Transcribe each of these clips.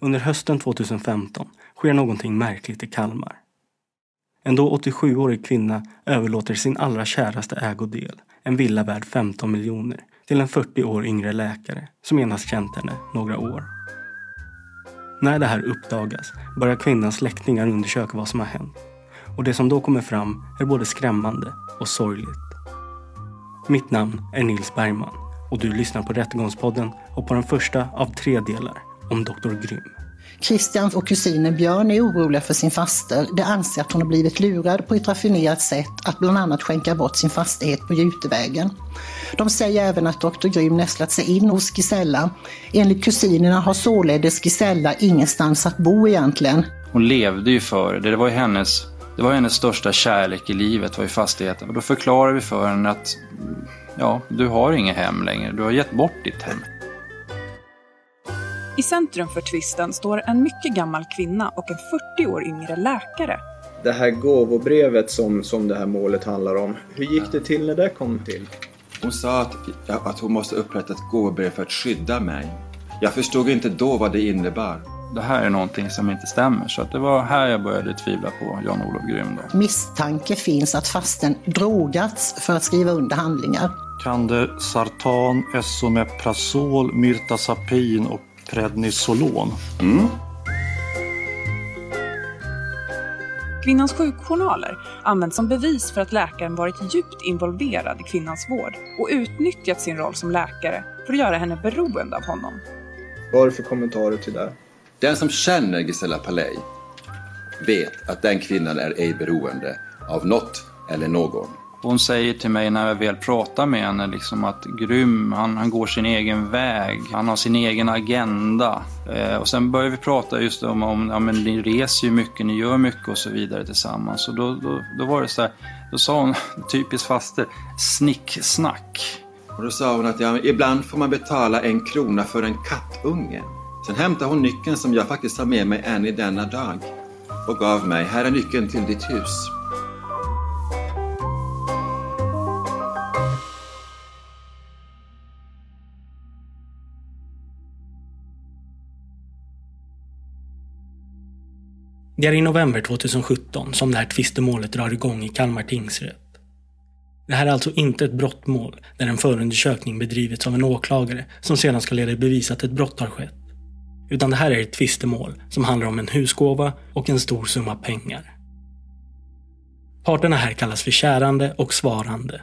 Under hösten 2015 sker någonting märkligt i Kalmar. En då 87-årig kvinna överlåter sin allra käraste ägodel, en villa värd 15 miljoner, till en 40 år yngre läkare som endast känt henne några år. När det här uppdagas börjar kvinnans släktingar undersöka vad som har hänt. Och det som då kommer fram är både skrämmande och sorgligt. Mitt namn är Nils Bergman och du lyssnar på Rättegångspodden och på den första av tre delar om Dr. Grym. Christian och kusinen Björn är oroliga för sin faster. De anser att hon har blivit lurad på ett raffinerat sätt att bland annat skänka bort sin fastighet på Jutevägen. De säger även att Dr. Grym nästlat sig in hos Gisella. Enligt kusinerna har således Gisella ingenstans att bo egentligen. Hon levde ju för det. Det var ju hennes, det var hennes största kärlek i livet, var ju fastigheten. Och då förklarar vi för henne att ja, du har inget hem längre. Du har gett bort ditt hem. I centrum för tvisten står en mycket gammal kvinna och en 40 år yngre läkare. Det här gåvobrevet som, som det här målet handlar om, hur gick det till när det kom till? Hon sa att, att hon måste upprätta ett gåvobrev för att skydda mig. Jag förstod inte då vad det innebar. Det här är någonting som inte stämmer, så att det var här jag började tvivla på Jan-Olof Grym. Då. Misstanke finns att fasten drogats för att skriva under handlingar. Kande Sartan, Esomeprazol, Myrtazapin och Prednisolon. Mm. Kvinnans sjukjournaler används som bevis för att läkaren varit djupt involverad i kvinnans vård och utnyttjat sin roll som läkare för att göra henne beroende av honom. Vad har du för kommentarer till det? Den som känner Gisela Palej vet att den kvinnan är ej beroende av något eller någon. Hon säger till mig när jag väl pratar med henne liksom att Grym, han, han går sin egen väg. Han har sin egen agenda. Eh, och sen börjar vi prata just om, om ja, men ni reser ju mycket, ni gör mycket och så vidare tillsammans. Och då, då, då var det så här, då sa hon, typiskt faster, snicksnack. Och då sa hon att ja, ibland får man betala en krona för en kattunge. Sen hämtade hon nyckeln som jag faktiskt har med mig än i denna dag och gav mig. Här är nyckeln till ditt hus. Det är i november 2017 som det här tvistemålet drar igång i Kalmar tingsrätt. Det här är alltså inte ett brottmål där en förundersökning bedrivits av en åklagare som sedan ska leda i bevis att ett brott har skett. Utan det här är ett tvistemål som handlar om en husgåva och en stor summa pengar. Parterna här kallas för kärande och svarande.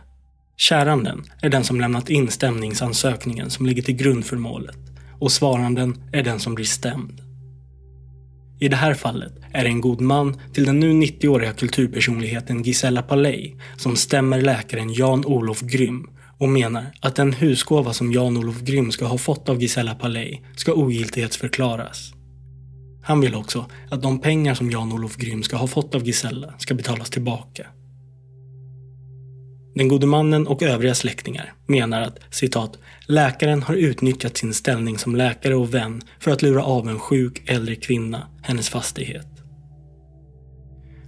Käranden är den som lämnat in stämningsansökningen som ligger till grund för målet och svaranden är den som blir stämd. I det här fallet är det en god man till den nu 90-åriga kulturpersonligheten Gisela Palej som stämmer läkaren Jan-Olof Grym och menar att den husgåva som Jan-Olof Grym ska ha fått av Gisela Palej ska ogiltighetsförklaras. Han vill också att de pengar som Jan-Olof Grym ska ha fått av Gisela ska betalas tillbaka. Den gode mannen och övriga släktingar menar att citat, läkaren har utnyttjat sin ställning som läkare och vän för att lura av en sjuk äldre kvinna hennes fastighet.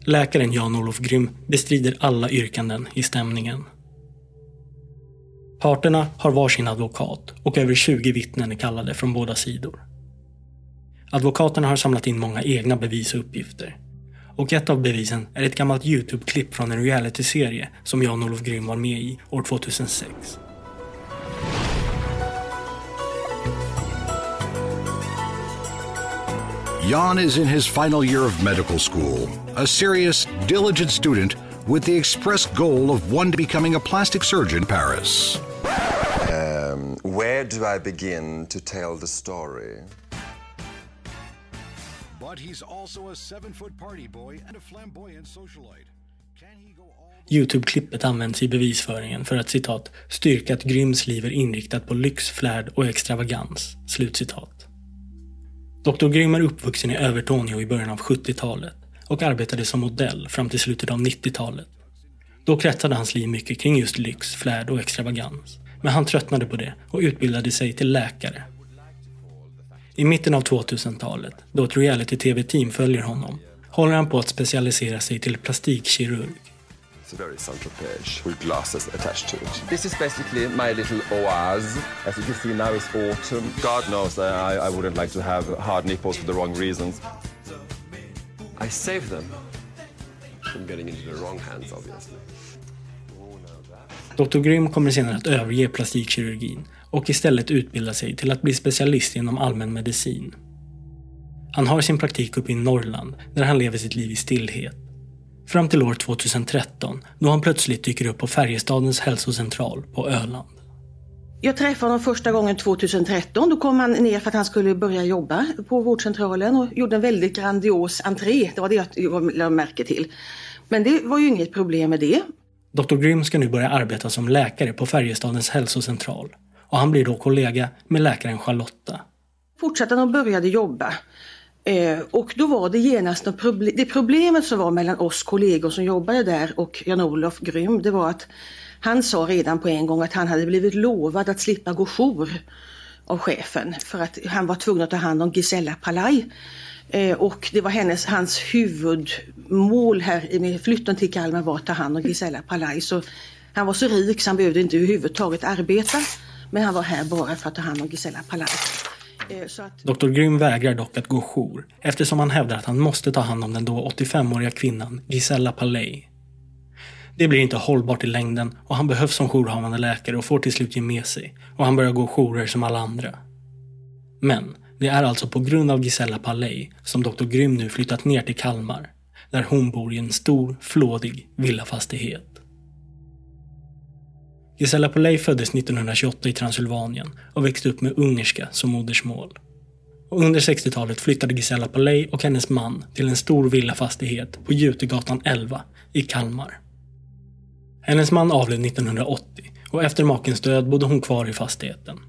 Läkaren Jan-Olof Grym bestrider alla yrkanden i stämningen. Parterna har varsin advokat och över 20 vittnen är kallade från båda sidor. Advokaterna har samlat in många egna bevis och uppgifter. Och ett av bevisen är ett gammalt YouTube-klipp från en realityserie som Jan-Olof Grym var med i år 2006. Jan is in his final year of medical school, a serious, diligent student with the express goal of one day becoming a plastic surgeon in Paris. Um, where do I begin to tell the story? Youtube-klippet används i bevisföringen för att citat styrka att Gryms liv är inriktat på lyx, flärd och extravagans. Slutcitat. Dr. Grym är uppvuxen i Övertorneå i början av 70-talet och arbetade som modell fram till slutet av 90-talet. Då kretsade hans liv mycket kring just lyx, flärd och extravagans. Men han tröttnade på det och utbildade sig till läkare. I mitten av 2000-talet, då ett reality-tv-team följer honom, håller han på att specialisera sig till plastikkirurg. It's a very Saint-Tropez with glasses attached to it. This is basically my little oase. As you can see now it's autumn. God knows that I, I wouldn't like to have hard nipples for the wrong reasons. I save them from getting into the wrong hands obviously. Dr. Grym kommer senare att överge plastikkirurgin och istället utbilda sig till att bli specialist inom allmän medicin. Han har sin praktik uppe i Norrland där han lever sitt liv i stillhet. Fram till år 2013 då han plötsligt dyker upp på Färjestadens hälsocentral på Öland. Jag träffade honom första gången 2013. Då kom han ner för att han skulle börja jobba på vårdcentralen och gjorde en väldigt grandios entré. Det var det jag lade märke till. Men det var ju inget problem med det. Dr. Grym ska nu börja arbeta som läkare på Färjestadens hälsocentral och han blir då kollega med läkaren Charlotta. Fortsatte han och började jobba. Eh, och då var det genast något problem. Det problemet som var mellan oss kollegor som jobbade där och Jan-Olof Grym, det var att han sa redan på en gång att han hade blivit lovad att slippa gå jour av chefen för att han var tvungen att ta hand om Gisella Palaj. Eh, och det var hennes, hans huvudmål här med flytten till Kalmar var att ta hand om Gisella Palaj. Så han var så rik så han behövde inte överhuvudtaget arbeta. Men han var här bara för att ta hand om Gisella Palaj. Eh, att... Dr. Grym vägrar dock att gå jour eftersom han hävdar att han måste ta hand om den då 85-åriga kvinnan Gisella Palay. Det blir inte hållbart i längden och han behövs som jourhavande läkare och får till slut ge med sig och han börjar gå jourer som alla andra. Men det är alltså på grund av Gisella Palay som Dr. Grym nu flyttat ner till Kalmar där hon bor i en stor, flådig villafastighet. Gisela Polej föddes 1928 i Transylvanien och växte upp med ungerska som modersmål. Och under 60-talet flyttade Gisela Polej och hennes man till en stor villafastighet på Jutegatan 11 i Kalmar. Hennes man avled 1980 och efter makens död bodde hon kvar i fastigheten.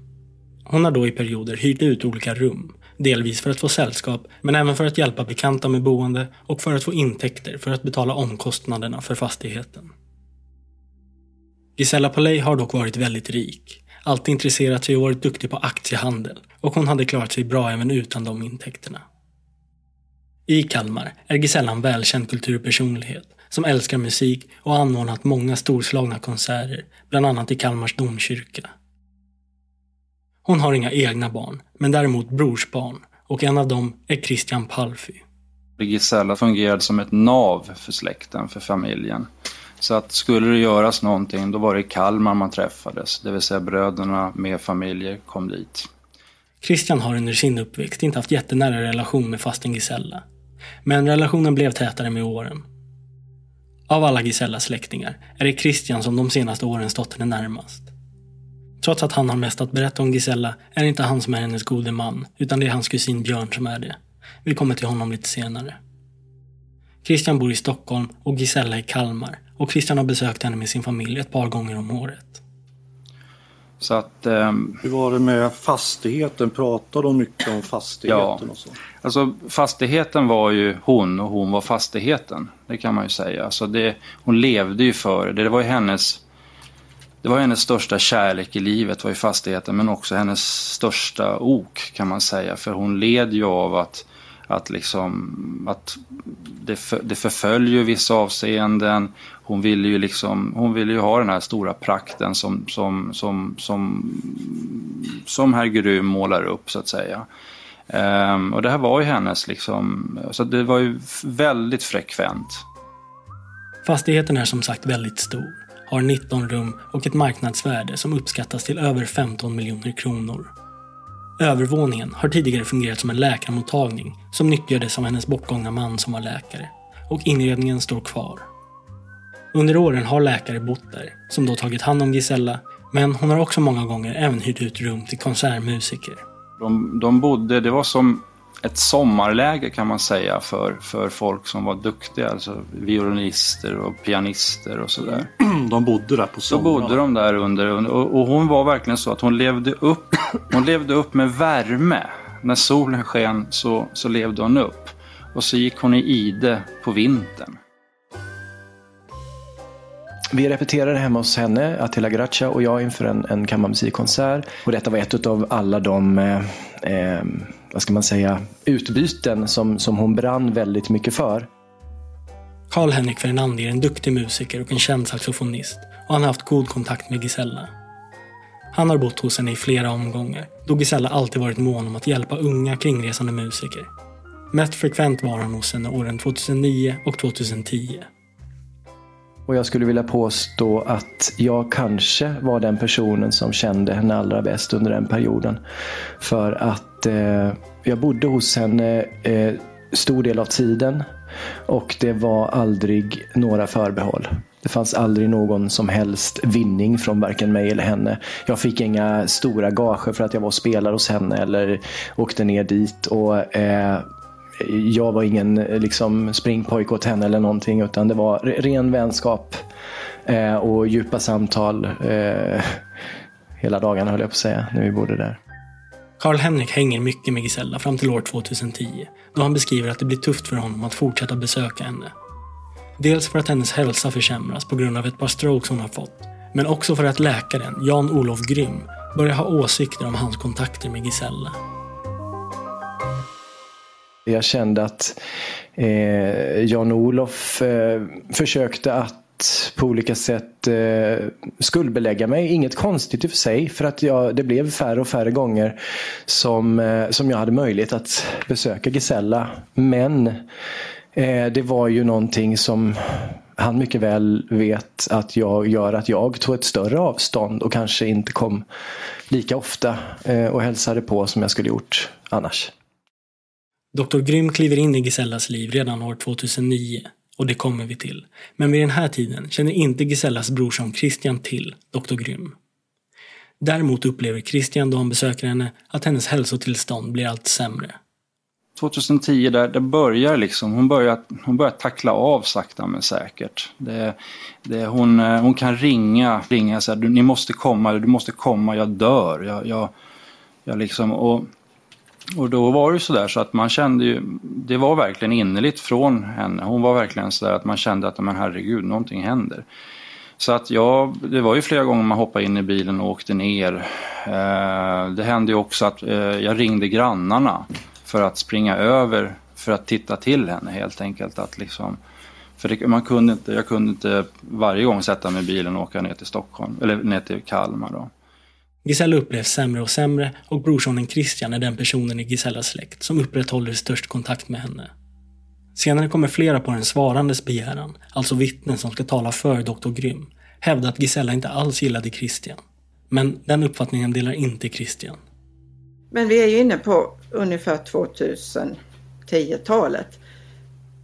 Hon har då i perioder hyrt ut olika rum, delvis för att få sällskap men även för att hjälpa bekanta med boende och för att få intäkter för att betala omkostnaderna för fastigheten. Gisela Palej har dock varit väldigt rik, alltid intresserat sig och varit duktig på aktiehandel och hon hade klarat sig bra även utan de intäkterna. I Kalmar är Gisella en välkänd kulturpersonlighet som älskar musik och har anordnat många storslagna konserter, bland annat i Kalmars domkyrka. Hon har inga egna barn, men däremot brorsbarn och en av dem är Christian Palfy. Gisella fungerade som ett nav för släkten, för familjen. Så att skulle det göras någonting, då var det i Kalmar man träffades. Det vill säga bröderna med familjer kom dit. Christian har under sin uppväxt inte haft jättenära relation med fasten Gisella. Men relationen blev tätare med åren. Av alla Gisellas släktingar är det Christian som de senaste åren stått henne närmast. Trots att han har mest att berätta om Gisella är det inte han som är hennes gode man, utan det är hans kusin Björn som är det. Vi kommer till honom lite senare. Christian bor i Stockholm och Gisella i Kalmar och Christian har besökt henne med sin familj ett par gånger om året. Så att, um... Hur var det med fastigheten? Pratade de mycket om fastigheten? Ja, och så? alltså fastigheten var ju hon och hon var fastigheten. Det kan man ju säga. Alltså det, hon levde ju för det. Det var ju hennes det var hennes största kärlek i livet var ju fastigheten men också hennes största ok kan man säga. För hon led ju av att, att, liksom, att det, för, det förföljer vissa avseenden. Hon ville ju liksom, hon ville ju ha den här stora prakten som, som, som, som, som herr Grym målar upp så att säga. Um, och det här var ju hennes liksom, så det var ju väldigt frekvent. Fastigheten är som sagt väldigt stor, har 19 rum och ett marknadsvärde som uppskattas till över 15 miljoner kronor. Övervåningen har tidigare fungerat som en läkarmottagning som nyttjades av hennes bortgångna man som var läkare och inredningen står kvar. Under åren har läkare bott där, som då tagit hand om Gisella, men hon har också många gånger även hyrt ut rum till konsertmusiker. De, de bodde, det var som ett sommarläge kan man säga för, för folk som var duktiga, alltså violinister och pianister och sådär. De bodde där på sommaren? Då bodde de där under, och, och hon var verkligen så att hon levde upp, hon levde upp med värme. När solen sken så, så levde hon upp. Och så gick hon i ide på vintern. Vi repeterade hemma hos henne, Attila Gracia och jag inför en, en kammarmusikkonsert. Och detta var ett av alla de, eh, eh, vad ska man säga, utbyten som, som hon brann väldigt mycket för. Karl-Henrik Fernander är en duktig musiker och en känd saxofonist och han har haft god kontakt med Gisella. Han har bott hos henne i flera omgångar, då Gisella alltid varit mån om att hjälpa unga kringresande musiker. Mest frekvent var han hos henne åren 2009 och 2010. Och jag skulle vilja påstå att jag kanske var den personen som kände henne allra bäst under den perioden. För att eh, jag bodde hos henne eh, stor del av tiden och det var aldrig några förbehåll. Det fanns aldrig någon som helst vinning från varken mig eller henne. Jag fick inga stora gager för att jag var spelare hos henne eller åkte ner dit. Och eh, jag var ingen eh, liksom, springpojke åt henne eller någonting utan det var ren vänskap eh, och djupa samtal eh, hela dagarna höll jag på att säga när vi bodde där. Karl-Henrik hänger mycket med Gisella fram till år 2010 då han beskriver att det blir tufft för honom att fortsätta besöka henne. Dels för att hennes hälsa försämras på grund av ett par strokes hon har fått men också för att läkaren, Jan-Olof Grym, börjar ha åsikter om hans kontakter med Gisella. Jag kände att eh, Jan-Olof eh, försökte att på olika sätt eh, skuldbelägga mig. Inget konstigt i och för sig för att jag, det blev färre och färre gånger som, eh, som jag hade möjlighet att besöka Gisella. Men eh, det var ju någonting som han mycket väl vet att jag gör att jag tog ett större avstånd och kanske inte kom lika ofta eh, och hälsade på som jag skulle gjort annars. Dr. Grym kliver in i Gisellas liv redan år 2009 och det kommer vi till. Men vid den här tiden känner inte Gisellas brorson Christian till Dr. Grym. Däremot upplever Christian då han besöker henne att hennes hälsotillstånd blir allt sämre. 2010 där, där börjar liksom, hon börjar, hon börjar tackla av sakta men säkert. Det, det, hon, eh, hon kan ringa, ringa och säga ni måste komma, du måste komma, jag dör. Jag, jag, jag liksom, och och då var det sådär så att man kände ju, det var verkligen innerligt från henne. Hon var verkligen sådär att man kände att men herregud, någonting händer. Så att ja, det var ju flera gånger man hoppade in i bilen och åkte ner. Eh, det hände ju också att eh, jag ringde grannarna för att springa över för att titta till henne helt enkelt. Att liksom, för det, man kunde inte, jag kunde inte varje gång sätta mig i bilen och åka ner till Stockholm, eller ner till Kalmar då. Gisella upplevs sämre och sämre och brorsonen Christian är den personen i Gisellas släkt som upprätthåller störst kontakt med henne. Senare kommer flera på den svarandes begäran, alltså vittnen som ska tala för Dr. Grym, hävda att Gisella inte alls gillade Christian. Men den uppfattningen delar inte Christian. Men vi är ju inne på ungefär 2010-talet.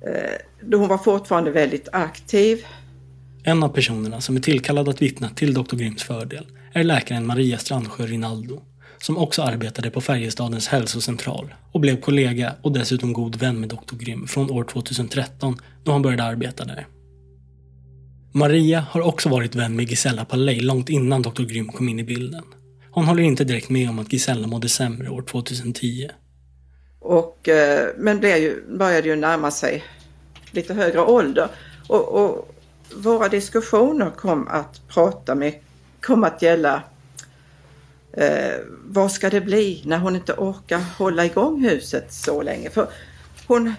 Eh, då hon var fortfarande väldigt aktiv. En av personerna som är tillkallad att vittna till Dr. Gryms fördel är läkaren Maria Strandsjö Rinaldo, som också arbetade på Färjestadens hälsocentral och blev kollega och dessutom god vän med doktor Grimm från år 2013 då han började arbeta där. Maria har också varit vän med Gisella Palej långt innan doktor Grimm kom in i bilden. Hon håller inte direkt med om att Gisella mådde sämre år 2010. Och, eh, men det ju, började ju närma sig lite högre ålder. Och, och, våra diskussioner kom att prata mycket kom att gälla eh, vad ska det bli när hon inte orkar hålla igång huset så länge. För hon,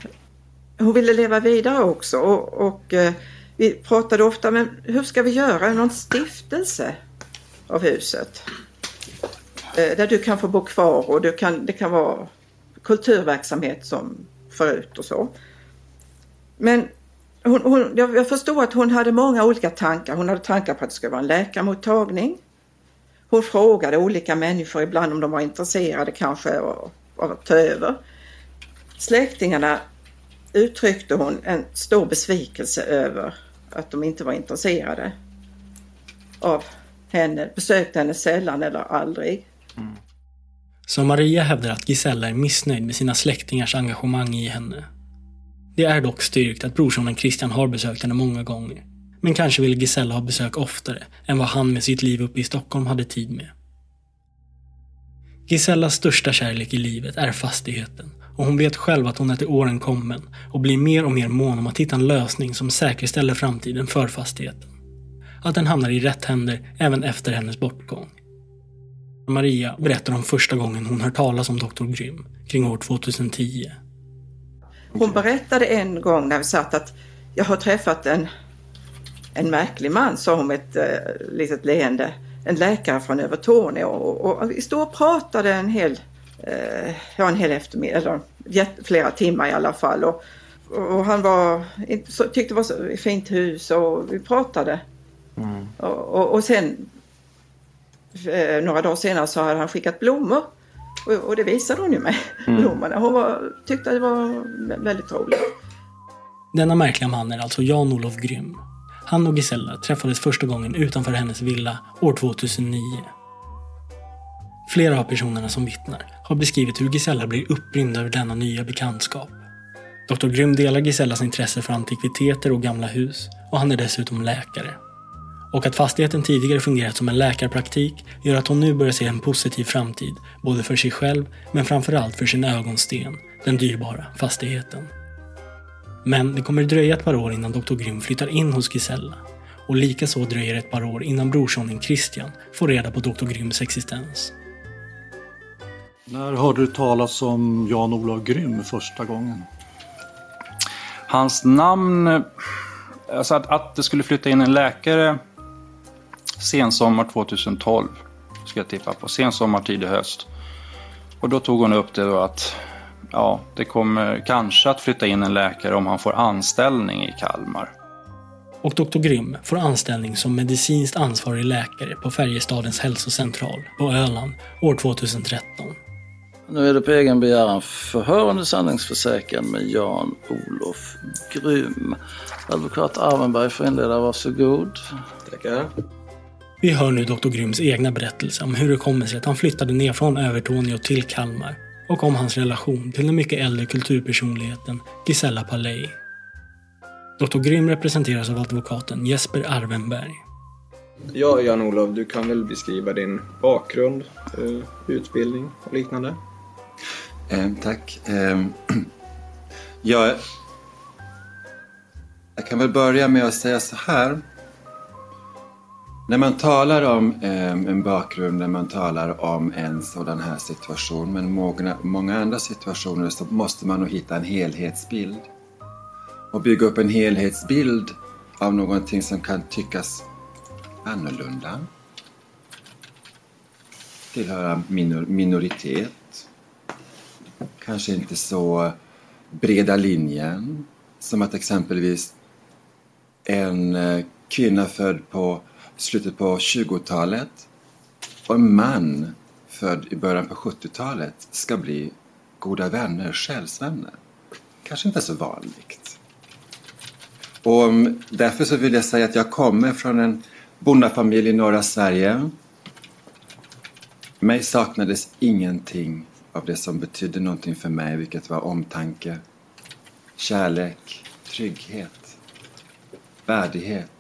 hon ville leva vidare också och, och eh, vi pratade ofta men hur ska vi göra någon stiftelse av huset? Eh, där du kan få bo kvar och du kan, det kan vara kulturverksamhet som förut och så. Men hon, hon, jag förstod att hon hade många olika tankar. Hon hade tankar på att det skulle vara en läkarmottagning. Hon frågade olika människor ibland om de var intresserade kanske av, av att ta över. Släktingarna uttryckte hon en stor besvikelse över att de inte var intresserade av henne, besökte henne sällan eller aldrig. Mm. Så Maria hävdar att Gisella är missnöjd med sina släktingars engagemang i henne. Det är dock styrkt att brorsonen Christian har besökt henne många gånger. Men kanske vill Gisella ha besök oftare än vad han med sitt liv uppe i Stockholm hade tid med. Gisellas största kärlek i livet är fastigheten och hon vet själv att hon är till åren kommen och blir mer och mer mån om att hitta en lösning som säkerställer framtiden för fastigheten. Att den hamnar i rätt händer även efter hennes bortgång. Maria berättar om första gången hon hör talas om Dr. Grym, kring år 2010. Hon berättade en gång när vi satt att jag har träffat en, en märklig man, sa hon med ett uh, litet leende. En läkare från Övertorneå och, och vi stod och pratade en hel, uh, ja, en hel eftermiddag, eller flera timmar i alla fall. Och, och han var, så, tyckte det var så fint hus och vi pratade. Mm. Och, och, och, sen eh, några dagar senare så hade han skickat blommor. Och, och det visade hon ju mig, mm. blommorna. Hon var, tyckte det var väldigt roligt. Denna märkliga man är alltså Jan-Olof Grym. Han och Gisella träffades första gången utanför hennes villa år 2009. Flera av personerna som vittnar har beskrivit hur Gisella blir upprymd över denna nya bekantskap. Dr. Grym delar Gisellas intresse för antikviteter och gamla hus och han är dessutom läkare. Och att fastigheten tidigare fungerat som en läkarpraktik gör att hon nu börjar se en positiv framtid, både för sig själv men framförallt för sin ögonsten, den dyrbara fastigheten. Men det kommer dröja ett par år innan Dr. Grym flyttar in hos Gisella. Och likaså dröjer ett par år innan brorsonen Christian får reda på Dr. Gryms existens. När hörde du talas om Jan-Olof Grym första gången? Hans namn... Alltså att, att det skulle flytta in en läkare sensommar 2012, ska jag tippa på. Sensommar, tidig höst. Och då tog hon upp det då att ja, det kommer kanske att flytta in en läkare om han får anställning i Kalmar. Och Dr. Grym får anställning som medicinskt ansvarig läkare på Färjestadens hälsocentral på Öland år 2013. Nu är det på egen begäran förhör under sanningsförsäkran med Jan-Olof Grym. Advokat Arvenberg får inleda, varsågod. Tackar. Vi hör nu Dr. Gryms egna berättelse om hur det kommer sig att han flyttade ner från Övertorneå till Kalmar och om hans relation till den mycket äldre kulturpersonligheten Gisella Palej. Dr. Grym representeras av advokaten Jesper Arvenberg. Ja, Jan-Olof, du kan väl beskriva din bakgrund, eh, utbildning och liknande? Eh, tack. Eh, jag, jag kan väl börja med att säga så här. När man talar om eh, en bakgrund, när man talar om en sådan här situation, men många, många andra situationer, så måste man nog hitta en helhetsbild. Och bygga upp en helhetsbild av någonting som kan tyckas annorlunda. Tillhöra minor, minoritet. Kanske inte så breda linjen. Som att exempelvis en eh, kvinna född på slutet på 20-talet och en man född i början på 70-talet ska bli goda vänner, själsvänner. Kanske inte så vanligt. Och mm, därför så vill jag säga att jag kommer från en bondafamilj i norra Sverige. Mig saknades ingenting av det som betydde någonting för mig, vilket var omtanke, kärlek, trygghet, värdighet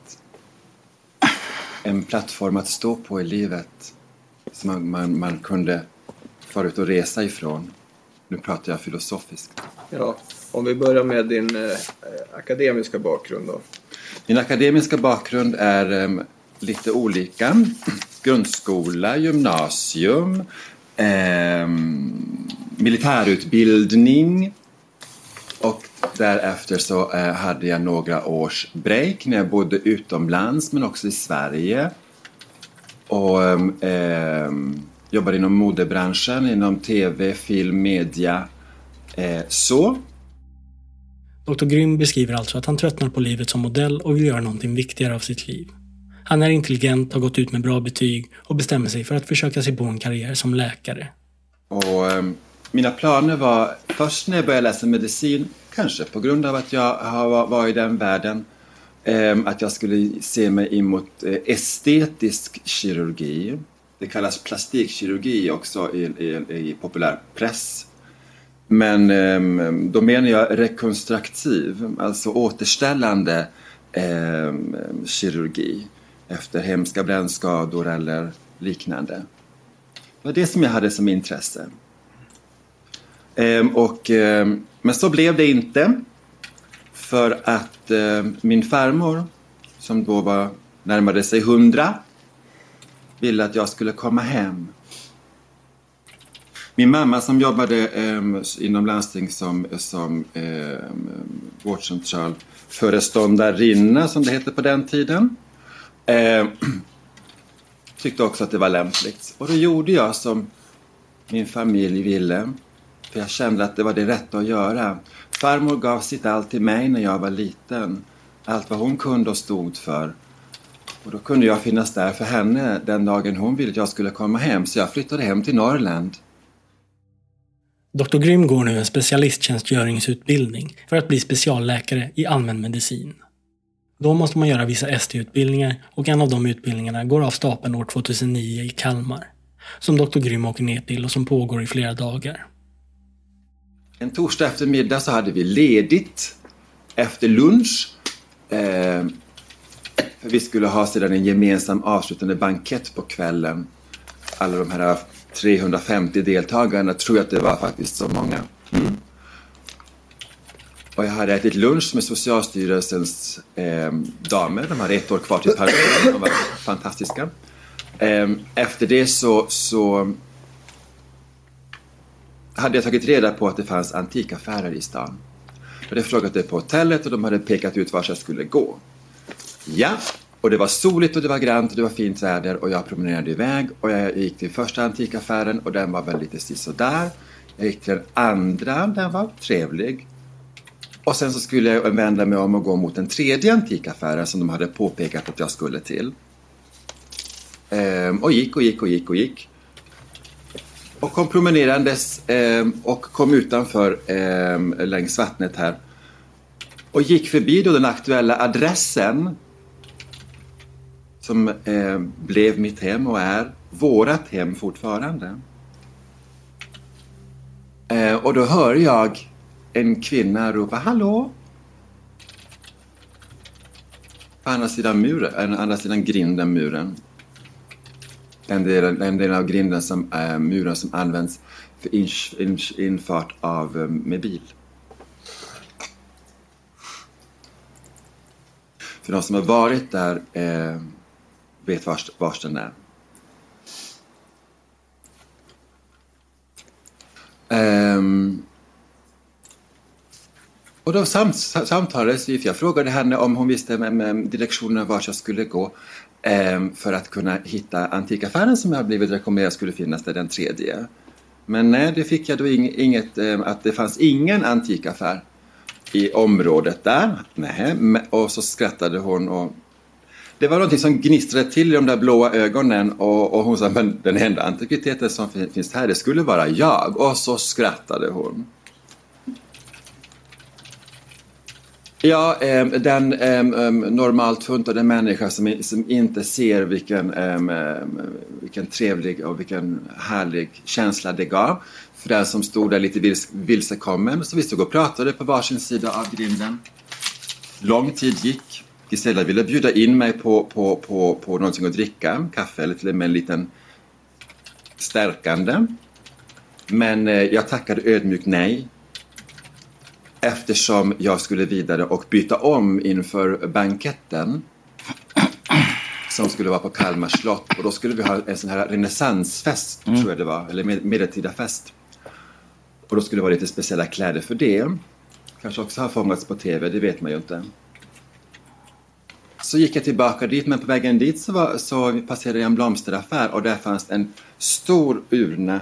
en plattform att stå på i livet som man, man, man kunde fara ut och resa ifrån. Nu pratar jag filosofiskt. Ja, om vi börjar med din eh, akademiska bakgrund då. Min akademiska bakgrund är eh, lite olika. Grundskola, gymnasium, eh, militärutbildning och därefter så eh, hade jag några års break när jag bodde utomlands men också i Sverige. Och eh, jobbade inom modebranschen, inom tv, film, media. Eh, så. Dr. Grym beskriver alltså att han tröttnar på livet som modell och vill göra någonting viktigare av sitt liv. Han är intelligent, har gått ut med bra betyg och bestämmer sig för att försöka sig på en karriär som läkare. Och eh, mina planer var först när jag började läsa medicin, kanske på grund av att jag har varit i den världen, ehm, att jag skulle se mig emot eh, estetisk kirurgi. Det kallas plastikkirurgi också i, i, i populärpress. Men ehm, då menar jag rekonstruktiv, alltså återställande eh, kirurgi efter hemska brännskador eller liknande. Det var det som jag hade som intresse. Eh, och, eh, men så blev det inte. För att eh, min farmor, som då var närmade sig hundra, ville att jag skulle komma hem. Min mamma som jobbade eh, inom landsting som, som eh, vårdcentral föreståndarinna som det hette på den tiden. Eh, tyckte också att det var lämpligt. Och då gjorde jag som min familj ville. För jag kände att det var det rätta att göra. Farmor gav sitt allt till mig när jag var liten. Allt vad hon kunde och stod för. Och då kunde jag finnas där för henne den dagen hon ville att jag skulle komma hem. Så jag flyttade hem till Norrland. Dr. Grym går nu en specialisttjänstgöringsutbildning för att bli specialläkare i allmänmedicin. Då måste man göra vissa ST-utbildningar och en av de utbildningarna går av stapeln år 2009 i Kalmar. Som Dr. Grym åker ner till och som pågår i flera dagar. En torsdag eftermiddag så hade vi ledigt efter lunch. Eh, för vi skulle ha sedan en gemensam avslutande bankett på kvällen. Alla de här 350 deltagarna, tror jag att det var faktiskt så många. Mm. Och jag hade ätit lunch med Socialstyrelsens eh, damer. De hade ett år kvar till pension. De var fantastiska. Eh, efter det så, så hade jag tagit reda på att det fanns antikaffärer i stan. Jag hade frågat det på hotellet och de hade pekat ut vart jag skulle gå. Ja, och det var soligt och det var grant och det var fint väder och jag promenerade iväg och jag gick till första antikaffären och den var väl lite sisådär. Jag gick till den andra, den var trevlig. Och sen så skulle jag vända mig om och gå mot den tredje antikaffären som de hade påpekat att jag skulle till. Ehm, och gick och gick och gick och gick. Och kom promenerandes eh, och kom utanför eh, längs vattnet här. Och gick förbi då den aktuella adressen som eh, blev mitt hem och är vårat hem fortfarande. Eh, och då hör jag en kvinna ropa Hallå! På andra sidan muren, eh, andra sidan grinden muren en del, en del av grinden som eh, äh, muren som används för in, in, infart av eh, med bil. För de som har varit där äh, vet vars, vars den är. Um, och då samt, samtalades vi, för jag frågade henne om hon visste med, med direktionen vart jag skulle gå Ehm, för att kunna hitta antikaffären som jag blivit rekommenderad skulle finnas där, den tredje. Men nej, det fick jag då inget, ehm, att det fanns ingen antikaffär i området där. Nej, och så skrattade hon och det var någonting som gnistrade till i de där blåa ögonen och, och hon sa men den enda antikviteten som finns här det skulle vara jag. Och så skrattade hon. Ja, eh, den eh, normalt funtade människa som, som inte ser vilken, eh, vilken trevlig och vilken härlig känsla det gav för den som stod där lite vils, vilsekommen. Så vi stod och pratade på varsin sida av grinden. Lång tid gick. Gisela ville bjuda in mig på, på, på, på någonting att dricka, kaffe eller till och med en liten stärkande. Men eh, jag tackade ödmjukt nej eftersom jag skulle vidare och byta om inför banketten som skulle vara på Kalmar slott och då skulle vi ha en sån här renässansfest, Mm. tror jag det var, eller med, medeltida fest. Och då skulle det vara lite speciella kläder för det. Kanske också har fångats på tv, det vet man ju inte. Så gick jag tillbaka dit, men på vägen dit så, var, så passerade jag en blomsteraffär och där fanns en stor urna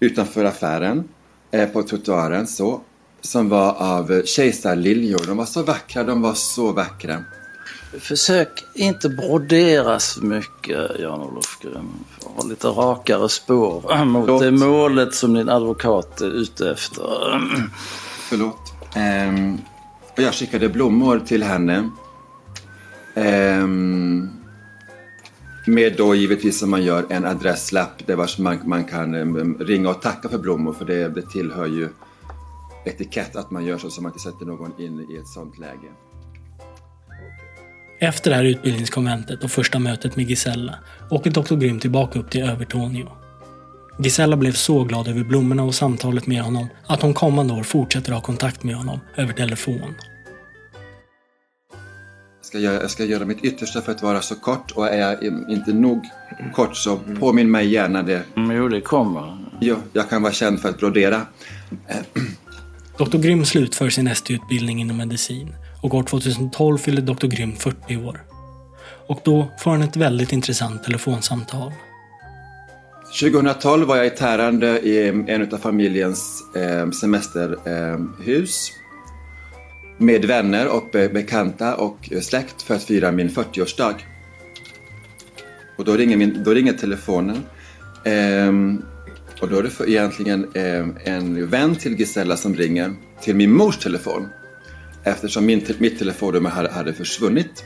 utanför affären, eh, på trottoaren så, som var av kejsarliljor. De var så vackra, de var så vackra. Försök inte brodera så mycket, Jan-Olof Grym. Ha lite rakare spår mot det målet som din advokat är ute efter. Förlåt. Och jag skickade blommor till henne. Ehm, med då givetvis som man gör en adresslapp där vars man, man kan em, ringa och tacka för blommor för det, det tillhör ju etikett att man gör så så man inte sätter någon in i ett sånt läge. Efter det här utbildningskonventet och första mötet med Gisella åker Dr. Grym tillbaka upp till Övertorneå. Gisella blev så glad över blommorna och samtalet med honom att hon kommande år fortsätter ha kontakt med honom över telefon. Jag ska, göra, jag ska göra mitt yttersta för att vara så kort och är jag inte nog kort så påminn mig gärna det. Mm, jo, det kommer. Jo, jag kan vara känd för att brodera. Dr. Grym slutför sin ST-utbildning inom medicin och år 2012 fyller Dr. Grym 40 år. Och då får han ett väldigt intressant telefonsamtal. 2012 var jag i Tärande i en av familjens eh, semesterhus. Eh, med vänner och bekanta och släkt för att fira min 40-årsdag. Och då ringer, min, då ringer telefonen. Ehm, och då är det för, egentligen eh, en vän till Gisella som ringer till min mors telefon. Eftersom min, mitt telefonnummer hade, hade försvunnit.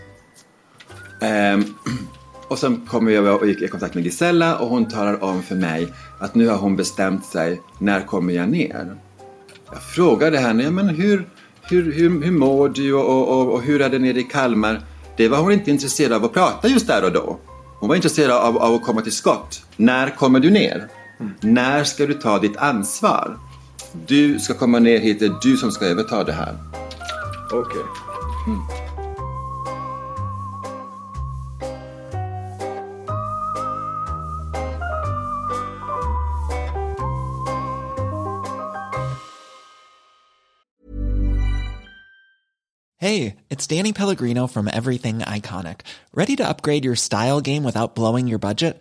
Ehm, och sen kommer jag och gick i kontakt med Gisella och hon talar om för mig att nu har hon bestämt sig, när kommer jag ner? Jag frågade henne, ja, men hur, hur, hur, hur mår du och, och, och, och hur är det nere i Kalmar? Det var hon inte intresserad av att prata just där och då. Hon var intresserad av, av att komma till skott. När kommer du ner? När ska du ta ditt ansvar? Du ska komma ner hit, det är du som ska överta det här. Okej. Hey, it's Danny Pellegrino from Everything Iconic. Ready to upgrade your style game without blowing your budget?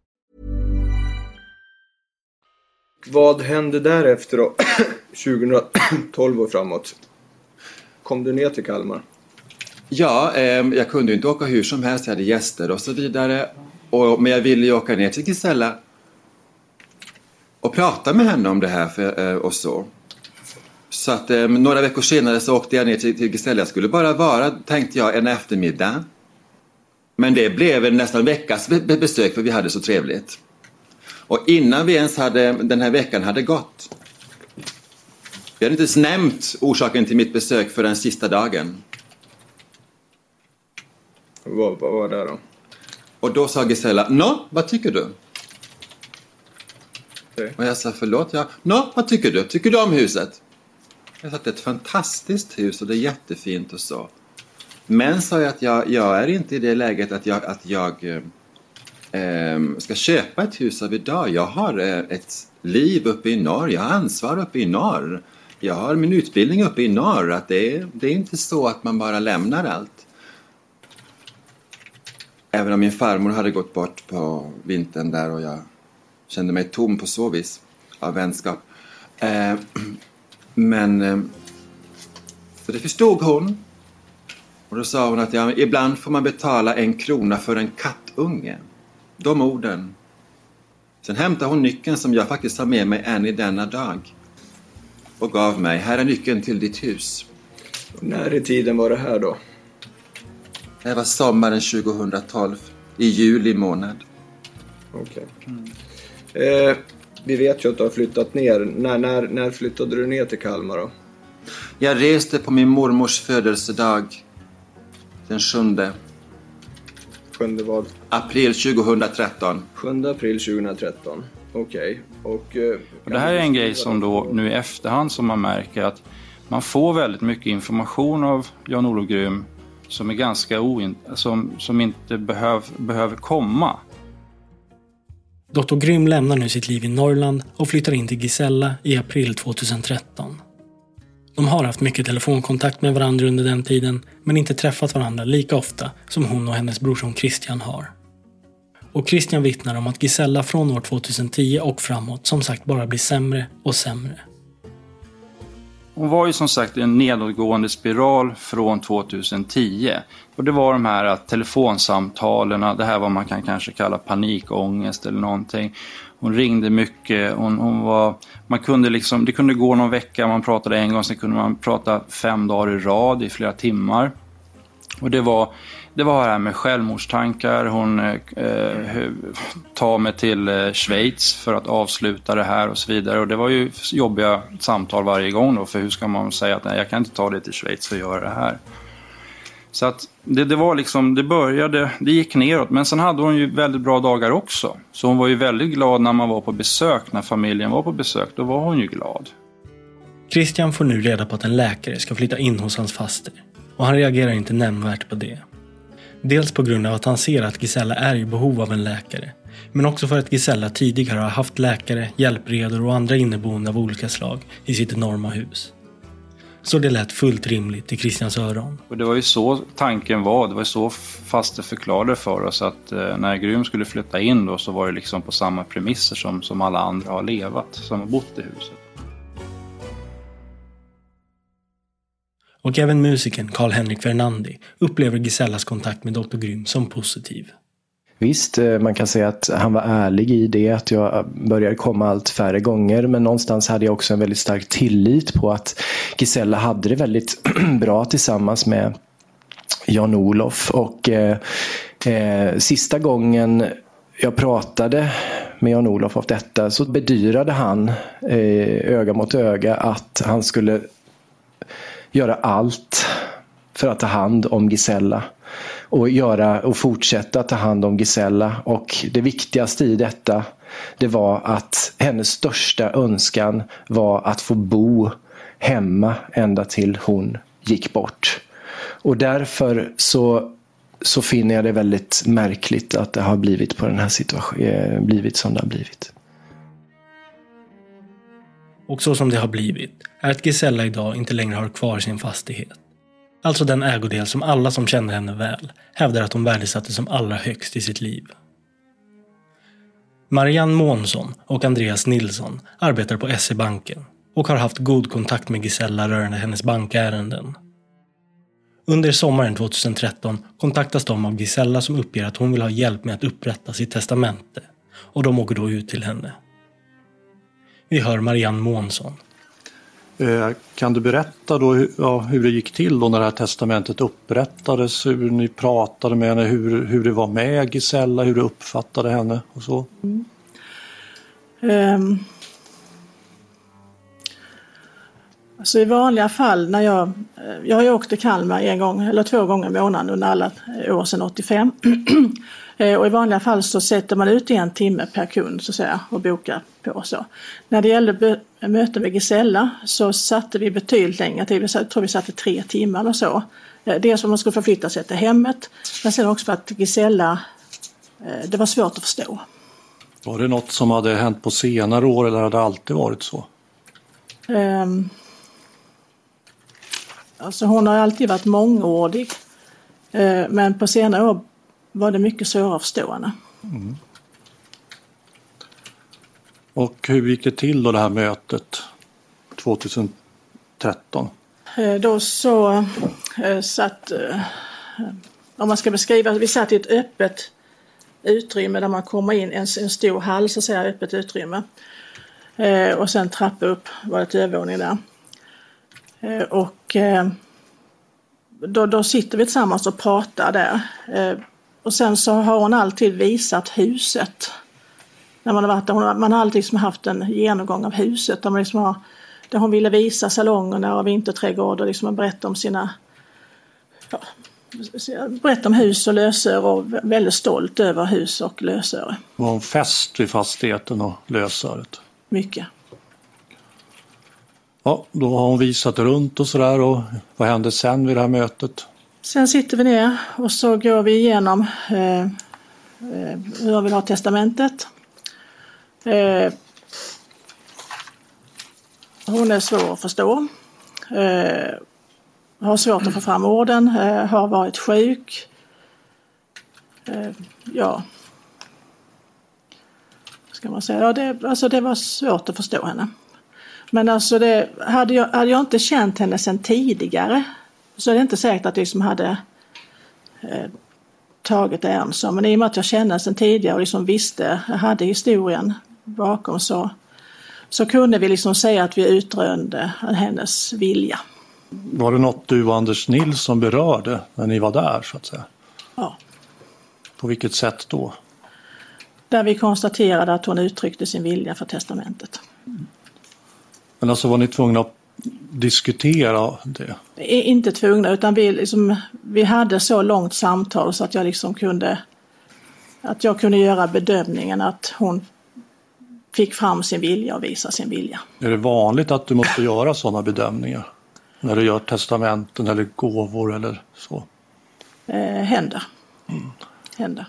Vad hände därefter då? 2012 och framåt. Kom du ner till Kalmar? Ja, eh, jag kunde ju inte åka hur som helst, jag hade gäster och så vidare. Och, men jag ville ju åka ner till Gisella och prata med henne om det här för, eh, och så. Så att eh, några veckor senare så åkte jag ner till, till Gisella. Jag skulle bara vara, tänkte jag, en eftermiddag. Men det blev en nästan veckas besök för vi hade så trevligt. Och innan vi ens hade, den här veckan hade gått. Vi hade inte ens nämnt orsaken till mitt besök för den sista dagen. Vad, var det då? Och då sa Gisella, Nå, vad tycker du? Okay. Och jag sa förlåt, ja. Nå, vad tycker du? Tycker du om huset? Jag sa att det är ett fantastiskt hus och det är jättefint och så. Men sa jag att jag, jag är inte i det läget att jag, att jag eh, Ehm, ska köpa ett hus av idag. Jag har eh, ett liv uppe i norr, jag har ansvar uppe i norr. Jag har min utbildning uppe i norr. Att det, är, det är inte så att man bara lämnar allt. Även om min farmor hade gått bort på vintern där och jag kände mig tom på så vis av vänskap. Eh, men eh, så det förstod hon. Och då sa hon att ja, ibland får man betala en krona för en kattunge. De orden. Sen hämtade hon nyckeln som jag faktiskt har med mig än i denna dag. Och gav mig. Här är nyckeln till ditt hus. Och när i tiden var det här då? Det var sommaren 2012. I juli månad. Okej. Okay. Mm. Eh, vi vet ju att du har flyttat ner. När, när, när flyttade du ner till Kalmar då? Jag reste på min mormors födelsedag. Den sjunde. Sjunde vad? April 2013. 7 april 2013. Okej. Okay. Och, eh, och det här är en grej som då nu i efterhand som man märker att man får väldigt mycket information av Jan-Olof Grym som är ganska oin som, som inte behöv, behöver komma. Dr. Grym lämnar nu sitt liv i Norrland och flyttar in till Gisella i april 2013. De har haft mycket telefonkontakt med varandra under den tiden, men inte träffat varandra lika ofta som hon och hennes brorson Christian har. Och Christian vittnar om att Gisella från år 2010 och framåt som sagt bara blir sämre och sämre. Hon var ju som sagt i en nedåtgående spiral från 2010. Och det var de här telefonsamtalen, det här vad man kan kanske kalla panikångest eller någonting. Hon ringde mycket, hon, hon var, man kunde liksom, det kunde gå någon vecka, man pratade en gång, sen kunde man prata fem dagar i rad i flera timmar. Och det var, det var det här med självmordstankar, hon eh, eh tar mig till eh, Schweiz för att avsluta det här och så vidare. Och det var ju jobbiga samtal varje gång då, för hur ska man säga att nej, jag kan inte ta dig till Schweiz för att göra det här. Så att det, det var liksom, det började, det gick neråt. Men sen hade hon ju väldigt bra dagar också. Så hon var ju väldigt glad när man var på besök, när familjen var på besök. Då var hon ju glad. Christian får nu reda på att en läkare ska flytta in hos hans faster. Och han reagerar inte nämnvärt på det. Dels på grund av att han ser att Gisella är i behov av en läkare. Men också för att Gisella tidigare har haft läkare, hjälpredor och andra inneboende av olika slag i sitt enorma hus. Så det lät fullt rimligt i Christians öron. Och det var ju så tanken var. Det var ju så faste förklarade för oss att eh, när Grym skulle flytta in då så var det liksom på samma premisser som, som alla andra har levat, som har bott i huset. Och även musikern Carl-Henrik Fernandi upplever Gisellas kontakt med Dr. Grym som positiv. Visst, eh, man kan säga att han var ärlig i det, att jag började komma allt färre gånger. Men någonstans hade jag också en väldigt stark tillit på att Gisella hade det väldigt bra tillsammans med Jan-Olof. Och eh, eh, sista gången jag pratade med Jan-Olof av detta så bedyrade han eh, öga mot öga att han skulle göra allt för att ta hand om Gisella och, göra, och fortsätta ta hand om Gisella. Och det viktigaste i detta det var att hennes största önskan var att få bo hemma ända till hon gick bort. Och därför så, så finner jag det väldigt märkligt att det har blivit på den här situation, eh, blivit som det har blivit. Och så som det har blivit är att Gisella idag inte längre har kvar sin fastighet. Alltså den ägodel som alla som kände henne väl hävdar att hon värdesatte som allra högst i sitt liv. Marianne Månsson och Andreas Nilsson arbetar på SE-banken och har haft god kontakt med Gisella rörande hennes bankärenden. Under sommaren 2013 kontaktas de av Gisella som uppger att hon vill ha hjälp med att upprätta sitt testamente och de åker då ut till henne. Vi hör Marianne Månsson. Eh, kan du berätta då hur, ja, hur det gick till då när det här testamentet upprättades, hur ni pratade med henne, hur, hur det var med Gisella, hur du uppfattade henne och så? Mm. Um. Alltså I vanliga fall när jag, eh, jag har ju åkt till Kalmar en gång eller två gånger i månaden under alla år sedan 85. Eh, och i vanliga fall så sätter man ut en timme per kund så att säga och bokar på så. När det gällde möten med Gisella så satte vi betydligt längre tid, jag tror vi satte tre timmar eller så. Eh, dels för att man skulle förflytta sig till hemmet men sen också för att Gisella, det var svårt att förstå. Var det något som hade hänt på senare år eller hade det alltid varit så? Um, alltså hon har alltid varit mångordig. Men på senare år var det mycket svårare att förstå henne. Mm. Och hur gick det till då det här mötet 2013? Uh, då så uh, satt, om man ska beskriva, vi satt i ett öppet utrymme där man kommer in, en, en stor hall så att säga, öppet utrymme. Eh, och sen trappa upp, var det till övervåning där. Eh, och eh, då, då sitter vi tillsammans och pratar där. Och sen så har hon alltid visat huset. När man, har varit där. man har alltid liksom haft en genomgång av huset där, man liksom har, där hon ville visa salongerna och vinterträdgårdar liksom och berätta om sina ja, berätta om hus och lösöre och väldigt stolt över hus och lösöre. Var hon fäst vid fastigheten och lösöret? Mycket. Ja, då har hon visat runt och sådär och vad hände sen vid det här mötet? Sen sitter vi ner och så går vi igenom eh, eh hur jag vill ha testamentet. Eh, hon är svår att förstå. Eh, har svårt att få fram orden, eh, har varit sjuk. Eh, ja. Ska man säga. Ja, det, alltså det var svårt att förstå henne. Men alltså det, hade, jag, hade jag inte känt henne sedan tidigare så är det inte säkert att jag liksom hade eh, tagit det än så. Men i och med att jag kände sedan tidigare och liksom visste, jag hade historien bakom så, så kunde vi liksom säga att vi utrönde hennes vilja. Var det något du och Anders Nilsson berörde när ni var där så att säga? Ja. På vilket sätt då? Där vi konstaterade att hon uttryckte sin vilja för testamentet. Men alltså var ni tvungna att diskutera det? Inte tvungna utan vi, liksom, vi hade så långt samtal så att jag liksom kunde att jag kunde göra bedömningen att hon fick fram sin vilja och visa sin vilja. Är det vanligt att du måste göra sådana bedömningar? När du gör testamenten eller gåvor eller så? Eh, händer. Mm. händer.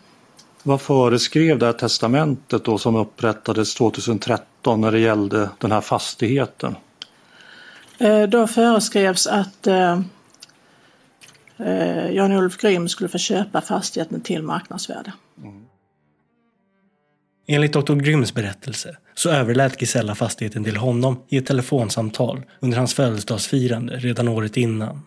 Vad föreskrev det här testamentet då som upprättades 2013 när det gällde den här fastigheten? Eh, då föreskrevs att eh, eh, Jan-Olof Grym skulle få köpa fastigheten till marknadsvärde. Mm. Enligt Dr. Gryms berättelse så överlät Gisella fastigheten till honom i ett telefonsamtal under hans födelsedagsfirande redan året innan.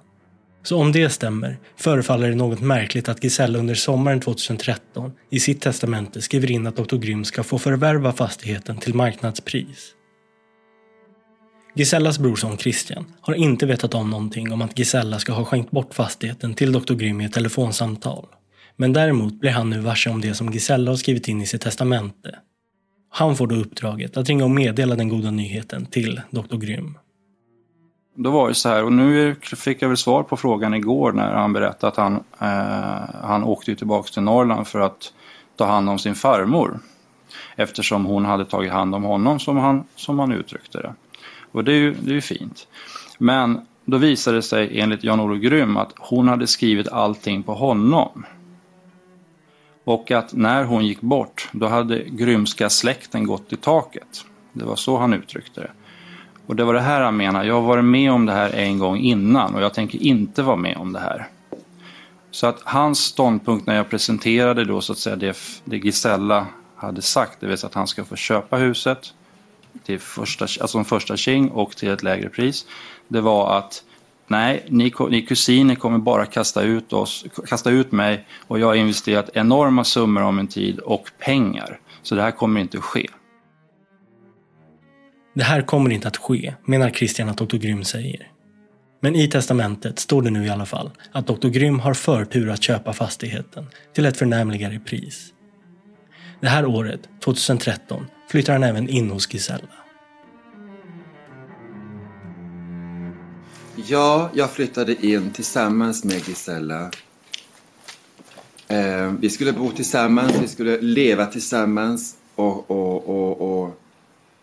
Så om det stämmer förefaller det något märkligt att Gisella under sommaren 2013 i sitt testamente skriver in att Dr. Grym ska få förvärva fastigheten till marknadspris. Gisellas brorson Christian har inte vetat om någonting om att Gisella ska ha skänkt bort fastigheten till Dr. Grym i ett telefonsamtal. Men däremot blir han nu varse om det som Gisella har skrivit in i sitt testamente. Han får då uppdraget att ringa och meddela den goda nyheten till Dr. Grym. Då var det så här, och nu fick jag väl svar på frågan igår när han berättade att han, eh, han åkte tillbaka till Norrland för att ta hand om sin farmor. Eftersom hon hade tagit hand om honom som han, som han uttryckte det. Och det är ju, det är ju fint. Men då visade det sig enligt Jan-Olof Grym att hon hade skrivit allting på honom. Och att när hon gick bort, då hade grymska släkten gått i taket. Det var så han uttryckte det. Och det var det här han menar, jag har varit med om det här en gång innan och jag tänker inte vara med om det här. Så att hans ståndpunkt när jag presenterade då så att säga det, det Gisella hade sagt, det vill säga att han ska få köpa huset till första, alltså en första king och till ett lägre pris. Det var att Nej, ni, ni kusiner kommer bara kasta ut, oss, kasta ut mig och jag har investerat enorma summor av min tid och pengar. Så det här kommer inte att ske. Det här kommer inte att ske, menar Christian att Dr. Grym säger. Men i testamentet står det nu i alla fall att Dr. Grym har förtur att köpa fastigheten till ett förnämligare pris. Det här året, 2013, flyttar han även in hos Gisella. Ja, jag flyttade in tillsammans med Gisella. Eh, vi skulle bo tillsammans, vi skulle leva tillsammans och, och, och, och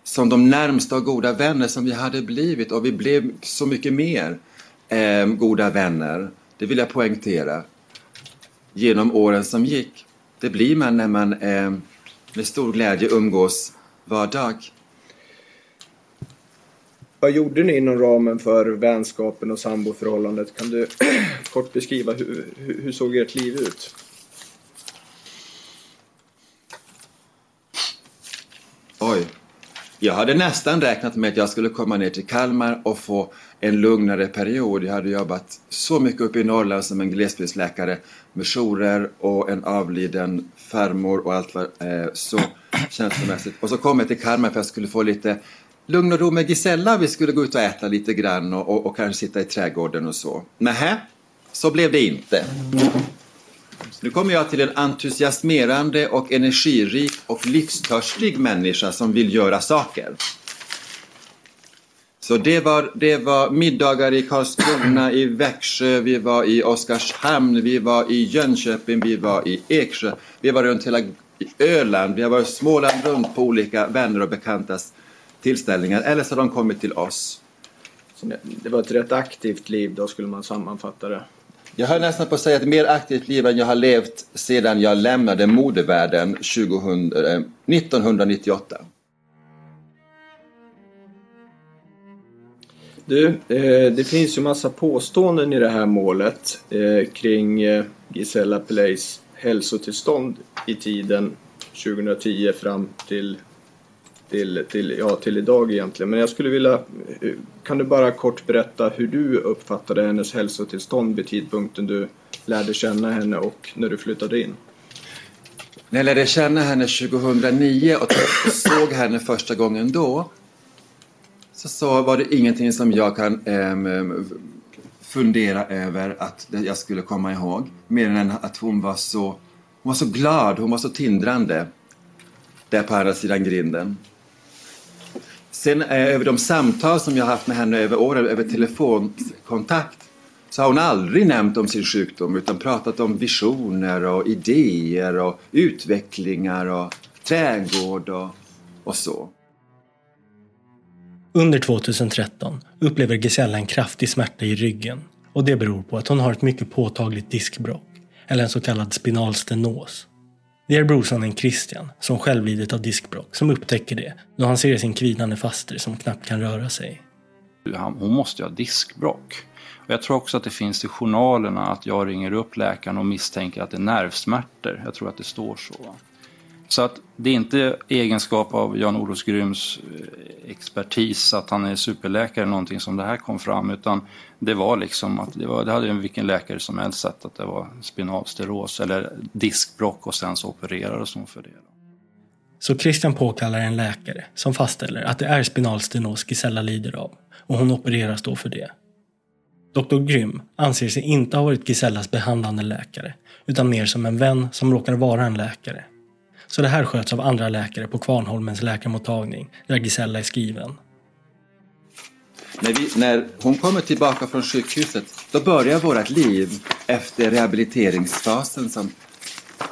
som de närmsta och goda vänner som vi hade blivit och vi blev så mycket mer eh, goda vänner. Det vill jag poängtera. Genom åren som gick. Det blir man när man eh, med stor glädje umgås var dag. Vad gjorde ni inom ramen för vänskapen och samboförhållandet? Kan du kort beskriva hur, hur, såg ert liv ut? Oj. Jag hade nästan räknat med att jag skulle komma ner till Kalmar och få en lugnare period. Jag hade jobbat så mycket uppe i Norrland som en glesbygdsläkare med jourer och en avliden farmor och allt vad eh, så känslomässigt. Och så kom jag till Kalmar för att jag skulle få lite lugn och ro med Gisella. Vi skulle gå ut och äta lite grann och, och, och kanske sitta i trädgården och så. Nähä, så blev det inte. Nu kommer jag till en entusiasmerande och energirik och livstörstig människa som vill göra saker. Så det var, det var middagar i Karlskrona, i Växjö, vi var i Oskarshamn, vi var i Jönköping, vi var i Eksjö, vi var runt hela Öland, vi har varit Småland runt på olika vänner och bekantas tillställningar, eller så har de kommit till oss. Det var ett rätt aktivt liv, då skulle man sammanfatta det. Jag har nästan på att säga ett mer aktivt liv än jag har levt sedan jag lämnade modevärlden 2000, eh, 1998. Du, eh, det finns ju massa påståenden i det här målet eh, kring eh, Gisella Peleis hälsotillstånd i tiden 2010 fram till, till, till, ja, till idag egentligen. Men jag skulle vilja, eh, kan du bara kort berätta hur du uppfattade hennes hälsotillstånd vid tidpunkten du lärde känna henne och när du flyttade in? När jag lärde känna henne 2009 och såg henne första gången då så, så var det ingenting som jag kan ähm, fundera över att jag skulle komma ihåg. Mer än att hon var så, hon var så glad, hon var så tindrande där på andra sidan grinden. Sen eh, över de samtal som jag haft med henne över åren, över telefonkontakt, så har hon aldrig nämnt om sin sjukdom utan pratat om visioner och idéer och utvecklingar och trädgård och, och så. Under 2013 upplever Gisella en kraftig smärta i ryggen och det beror på att hon har ett mycket påtagligt diskbråck, eller en så kallad spinal stenos. Det är brorsonen Christian, som själv lidit av diskbråck, som upptäcker det då han ser sin kvidande faster som knappt kan röra sig. Hon måste ju ha diskbråck. Och jag tror också att det finns i journalerna att jag ringer upp läkaren och misstänker att det är nervsmärtor. Jag tror att det står så. Så att det är inte egenskap av Jan-Olof Gryms eh, expertis att han är superläkare eller någonting som det här kom fram utan det var liksom att det, var, det hade vilken läkare som helst sett att det var spinalsteros eller diskbråck och sen så opererades hon för det. Så Christian påkallar en läkare som fastställer att det är spinalstenos Gisella lider av och hon opereras då för det. Dr. Grym anser sig inte ha varit Gisellas behandlande läkare utan mer som en vän som råkar vara en läkare. Så det här sköts av andra läkare på Kvarnholmens läkarmottagning där Gisella är skriven. När, vi, när hon kommer tillbaka från sjukhuset då börjar vårt liv efter rehabiliteringsfasen som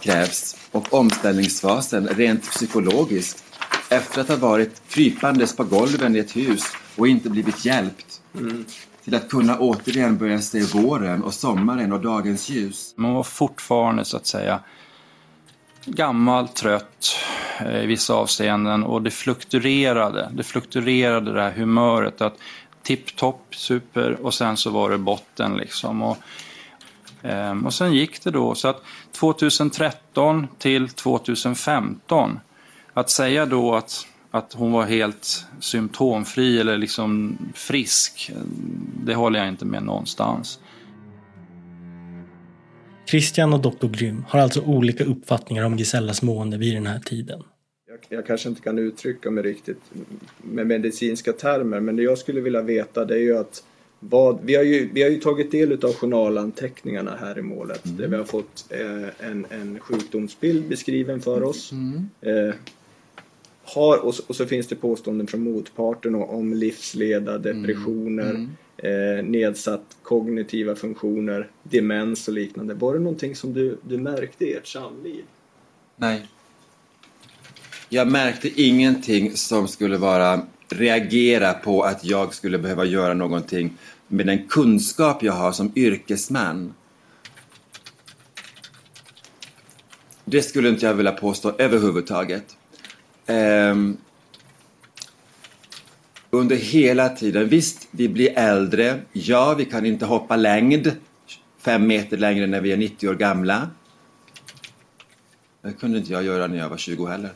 krävs och omställningsfasen rent psykologiskt efter att ha varit krypandes på golven i ett hus och inte blivit hjälpt mm. till att kunna återigen börja se våren och sommaren och dagens ljus. Man var fortfarande så att säga gammal, trött eh, i vissa avseenden och det fluktuerade. Det fluktuerade det här humöret att tipptopp, super och sen så var det botten liksom. Och, ehm, och sen gick det då så att 2013 till 2015 att säga då att, att hon var helt symptomfri eller liksom frisk, det håller jag inte med någonstans. Christian och Dr. Grym har alltså olika uppfattningar om Gisellas mående vid den här tiden. Jag, jag, kanske inte kan uttrycka mig riktigt med medicinska termer men det jag skulle vilja veta det är ju att vad, vi, har ju, vi har ju tagit del av journalanteckningarna här i målet mm. där vi har fått eh, en, en sjukdomsbild beskriven för oss. Mm. Eh, har, och, så, och så finns det påståenden från motparten om livsleda, depressioner. Mm eh, nedsatt kognitiva funktioner, demens och liknande. Var det någonting som du, du märkte i ert samliv? Nej. Jag märkte ingenting som skulle vara reagera på att jag skulle behöva göra någonting med den kunskap jag har som yrkesman. Det skulle inte jag vilja påstå överhuvudtaget. Um, under hela tiden, visst, vi blir äldre. Ja, vi kan inte hoppa längd fem meter längre när vi är 90 år gamla. Det kunde inte jag göra när jag var 20 heller.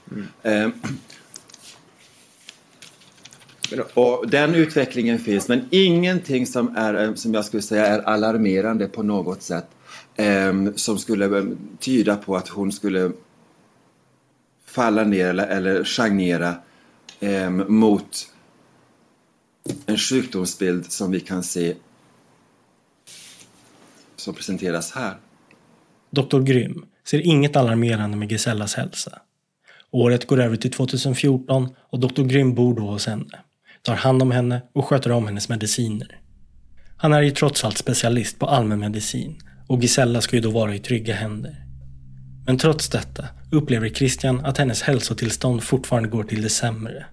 Mm. Um, och den utvecklingen finns, men ingenting som, är, som jag skulle säga är alarmerande på något sätt. Um, som skulle um, tyda på att hon skulle falla ner eller, eller stagnera um, mot en sjukdomsbild som vi kan se som presenteras här. Dr. Grym ser inget alarmerande med Gisellas hälsa. Året går över till 2014 och Dr. Grym bor då hos henne tar hand om henne och sköter om hennes mediciner. Han är ju trots allt specialist på allmänmedicin och Gisella ska ju då vara i trygga händer. Men trots detta upplever Christian att hennes hälsotillstånd fortfarande går till det sämre.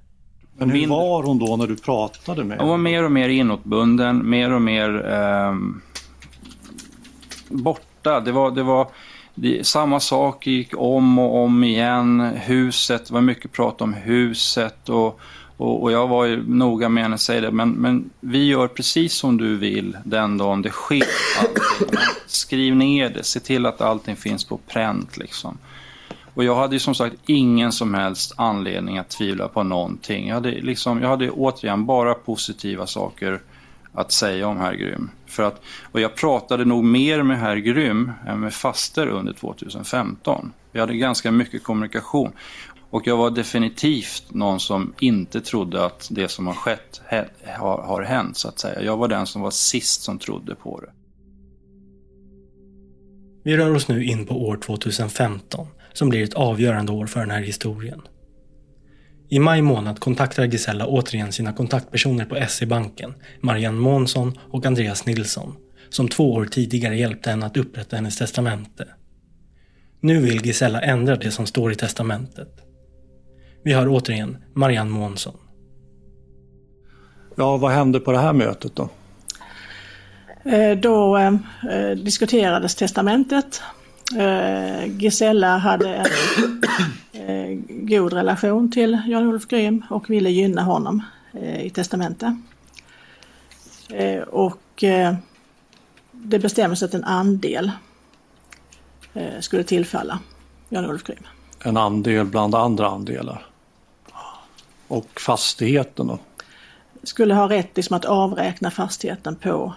Men hur var hon då när du pratade med henne? Hon var mer och mer inåtbunden, mer och mer eh, borta. Det var, det var det, samma sak gick om och om igen. Huset, det var mycket prat om huset och och, och, jag var ju noga med henne att säga det, men, men vi gör precis som du vill den dagen det sker. Allting. Skriv ner det, se till att allting finns på pränt liksom. Och jag hade ju som sagt ingen som helst anledning att tvivla på någonting. Jag hade, liksom, jag hade återigen bara positiva saker att säga om Herr Grym. För att, och jag pratade nog mer med Herr Grym än med faster under 2015. Vi hade ganska mycket kommunikation. Och jag var definitivt någon som inte trodde att det som har skett har, har hänt, så att säga. Jag var den som var sist som trodde på det. Vi rör oss nu in på år 2015, som blir ett avgörande år för den här historien. I maj månad kontaktar Gisella återigen sina kontaktpersoner på SE-banken, Marianne Månsson och Andreas Nilsson, som två år tidigare hjälpte henne att upprätta hennes testamente. Nu vill Gisella ändra det som står i testamentet. Vi hör återigen Marianne Månsson. Ja, vad hände på det här mötet då? Eh, då eh, diskuterades testamentet. Eh, Gisella hade en eh, god relation till Jan-Olof Grym och ville gynna honom eh, i testamentet. Eh, och eh, det bestämdes att en andel skulle tillfalla Jan-Olof Grym. En andel bland andra andelar? Och fastigheten då? Skulle ha rätt liksom att avräkna fastigheten på eh,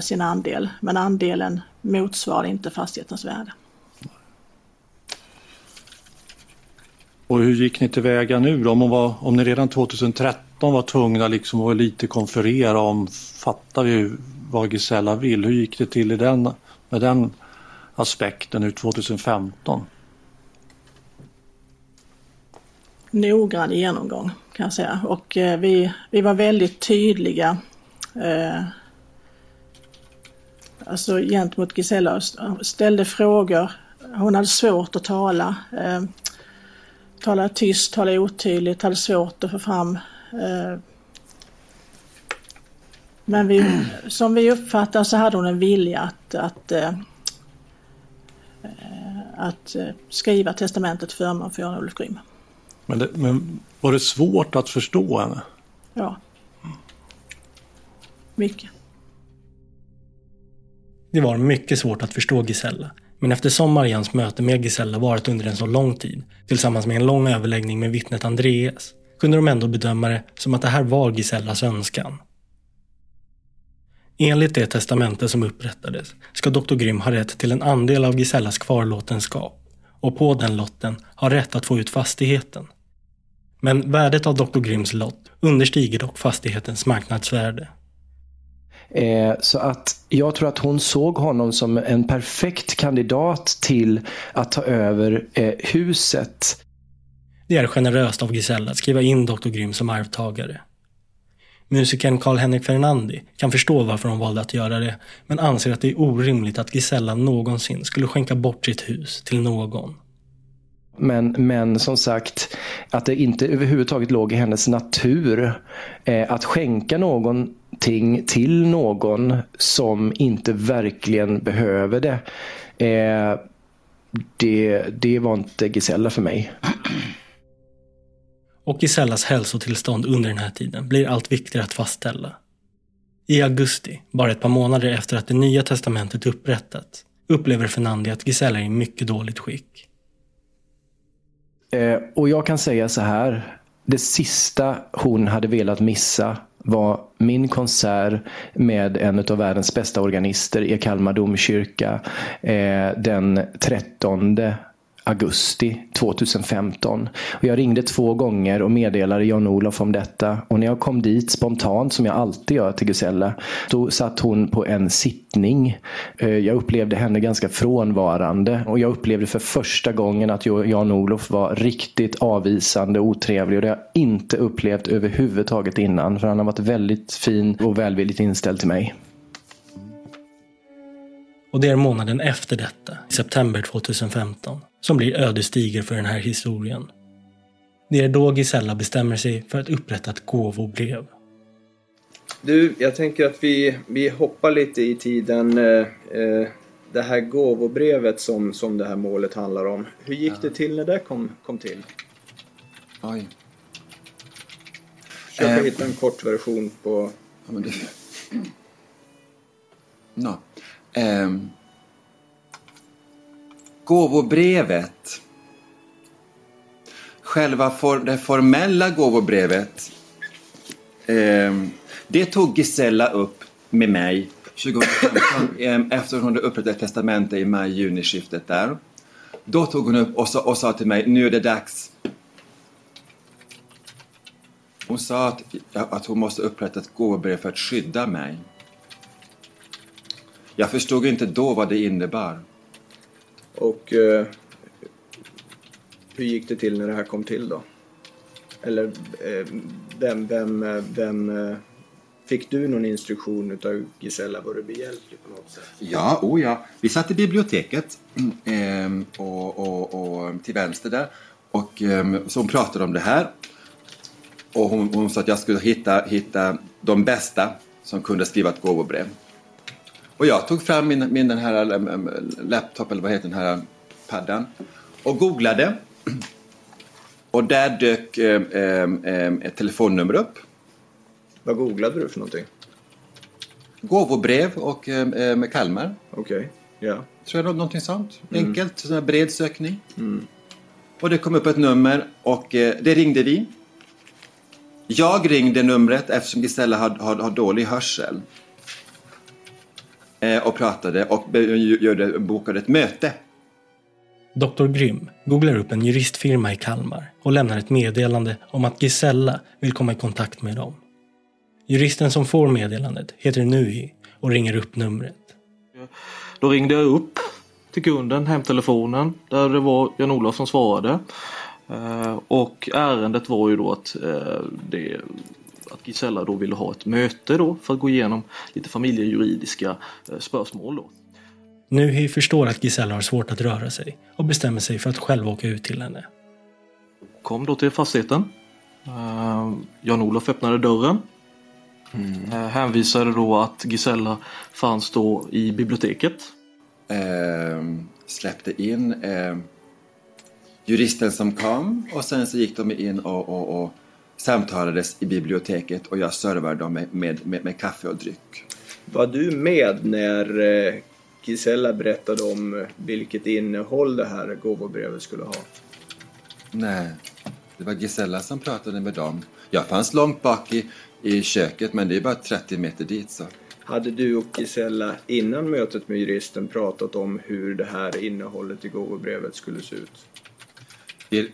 sin andel. Men andelen motsvarar inte fastighetens värde. Och hur gick ni tillväga nu då? Om, var, om ni redan 2013 var tvungna liksom att lite konferera om, fattar vi vad Gisella vill? Hur gick det till i den, med den aspekten nu 2015? noggrann genomgång kan jag säga. Och eh, vi, vi var väldigt tydliga eh, alltså gentemot Gisella ställde frågor. Hon hade svårt att tala. Eh, talade tyst, talade otydligt, hade svårt att få fram eh, men vi, som vi uppfattar så hade hon en vilja att, att, eh, att eh, skriva testamentet för förmån för Jan-Olof Grym. Men, det, men var det svårt att förstå henne? Ja. Mycket. Det var mycket svårt att förstå Gisella. Men eftersom Marians möte med Gisella varit under en så lång tid, tillsammans med en lång överläggning med vittnet Andreas, kunde de ändå bedöma det som att det här var Gisellas önskan. Enligt det testamente som upprättades ska Dr. Grym ha rätt till en andel av Gisellas kvarlåtenskap och på den lotten ha rätt att få ut fastigheten. Men värdet av Dr. Grimms lott understiger dock fastighetens marknadsvärde. Eh, så att jag tror att hon såg honom som en perfekt kandidat till att ta över eh, huset. Det är generöst av Gisella att skriva in Dr. Grym som arvtagare. Musikern Carl-Henrik Fernandi kan förstå varför hon valde att göra det, men anser att det är orimligt att Gisella någonsin skulle skänka bort sitt hus till någon. Men, men som sagt, att det inte överhuvudtaget låg i hennes natur eh, att skänka någonting till någon som inte verkligen behöver det. Eh, det, det var inte Gisella för mig. Och Gisellas hälsotillstånd under den här tiden blir allt viktigare att fastställa. I augusti, bara ett par månader efter att det nya testamentet upprättats, upplever Fernandi att Gisella är i mycket dåligt skick. Eh, och jag kan säga så här. Det sista hon hade velat missa var min konsert med en av världens bästa organister i Kalmar domkyrka eh, den 13 augusti 2015. Och jag ringde två gånger och meddelade Jan-Olof om detta. Och när jag kom dit spontant, som jag alltid gör till Gusella, då satt hon på en sittning. Eh, jag upplevde henne ganska frånvarande och jag upplevde för första gången att Jan-Olof var riktigt avvisande och otrevlig. Och det har jag inte upplevt överhuvudtaget innan. För han har varit väldigt fin och välvilligt inställd till mig. Och det är månaden efter detta, i september 2015, som blir ödesdiger för den här historien. Det är då Gisella bestämmer sig för att upprätta ett gåvobrev. Du, jag tänker att vi, vi hoppar lite i tiden. Eh, eh, det här gåvobrevet som, som det här målet handlar om. Hur gick det till när det kom, kom till? Oj. Försöka Eh. hitta en kort version på... Ja, men det... No. Ehm. Gåvobrevet. Själva for, det formella gåvobrevet. eh, det tog Gisella upp med mig 2015 ehm, efter hon hade upprättat ett testamente i maj-juni-skiftet där. Då tog hon upp och sa, och sa till mig, nu är det dags. Hon sa att, att hon måste upprätta ett gåvobrev för att skydda mig. Jag förstod inte då vad det innebar. Och eh, hur gick det till när det här kom till då? Eller eh, vem, vem, eh, vem eh, fick du någon instruktion utav Gisella? Var du behjälplig på något sätt? Ja, oh ja. Vi satt i biblioteket mm, eh, och, och, och till vänster där. Och ehm, så hon pratade om det här. Och hon, hon sa att jag skulle hitta, hitta de bästa som kunde skriva ett gåvobrev. Och jag tog fram min, min den här um, laptop, eller vad heter den här paddan. Och googlade. Och där dök um, um, ett telefonnummer upp. Vad googlade du för någonting? Gåvobrev och um, um, Kalmar. Okej, ja. Tror jag någonting sånt. Mm. Enkelt, sån här bred sökning. Mm. Och det kom upp ett nummer och eh, det ringde vi. Jag ringde numret eftersom Gisella har, har, har dålig hörsel. Eh, och pratade och gjorde, bokade ett möte. Dr. Grym googlar upp en juristfirma i Kalmar och lämnar ett meddelande om att Gisella vill komma i kontakt med dem. Juristen som får meddelandet heter Nuhi och ringer upp numret. Då ringde jag upp till kunden, hemtelefonen, där det var Jan-Olof som svarade. Eh, och ärendet var ju då att, eh, det, att Gisella då ville ha ett möte då för att gå igenom lite familjejuridiska eh, spörsmål då. Nuhi förstår att Gisella har svårt att röra sig och bestämmer sig för att själv åka ut till henne. Kom då till fastigheten. Eh, Jan-Olof öppnade dörren. Eh, hänvisade då att Gisella fanns då i biblioteket. Eh, släppte in eh, juristen som kom och sen så gick de in och, och, och samtalades i biblioteket och jag servade dem med, med, med, med kaffe och dryck. Var du med när eh, Gisella berättade om vilket innehåll det här gåvobrevet skulle ha? Nej, det var Gisella som pratade med dem. Jag fanns långt bak i, i köket men det är bara 30 meter dit så. Hade du och Gisella innan mötet med juristen pratat om hur det här innehållet i gåvobrevet skulle se ut?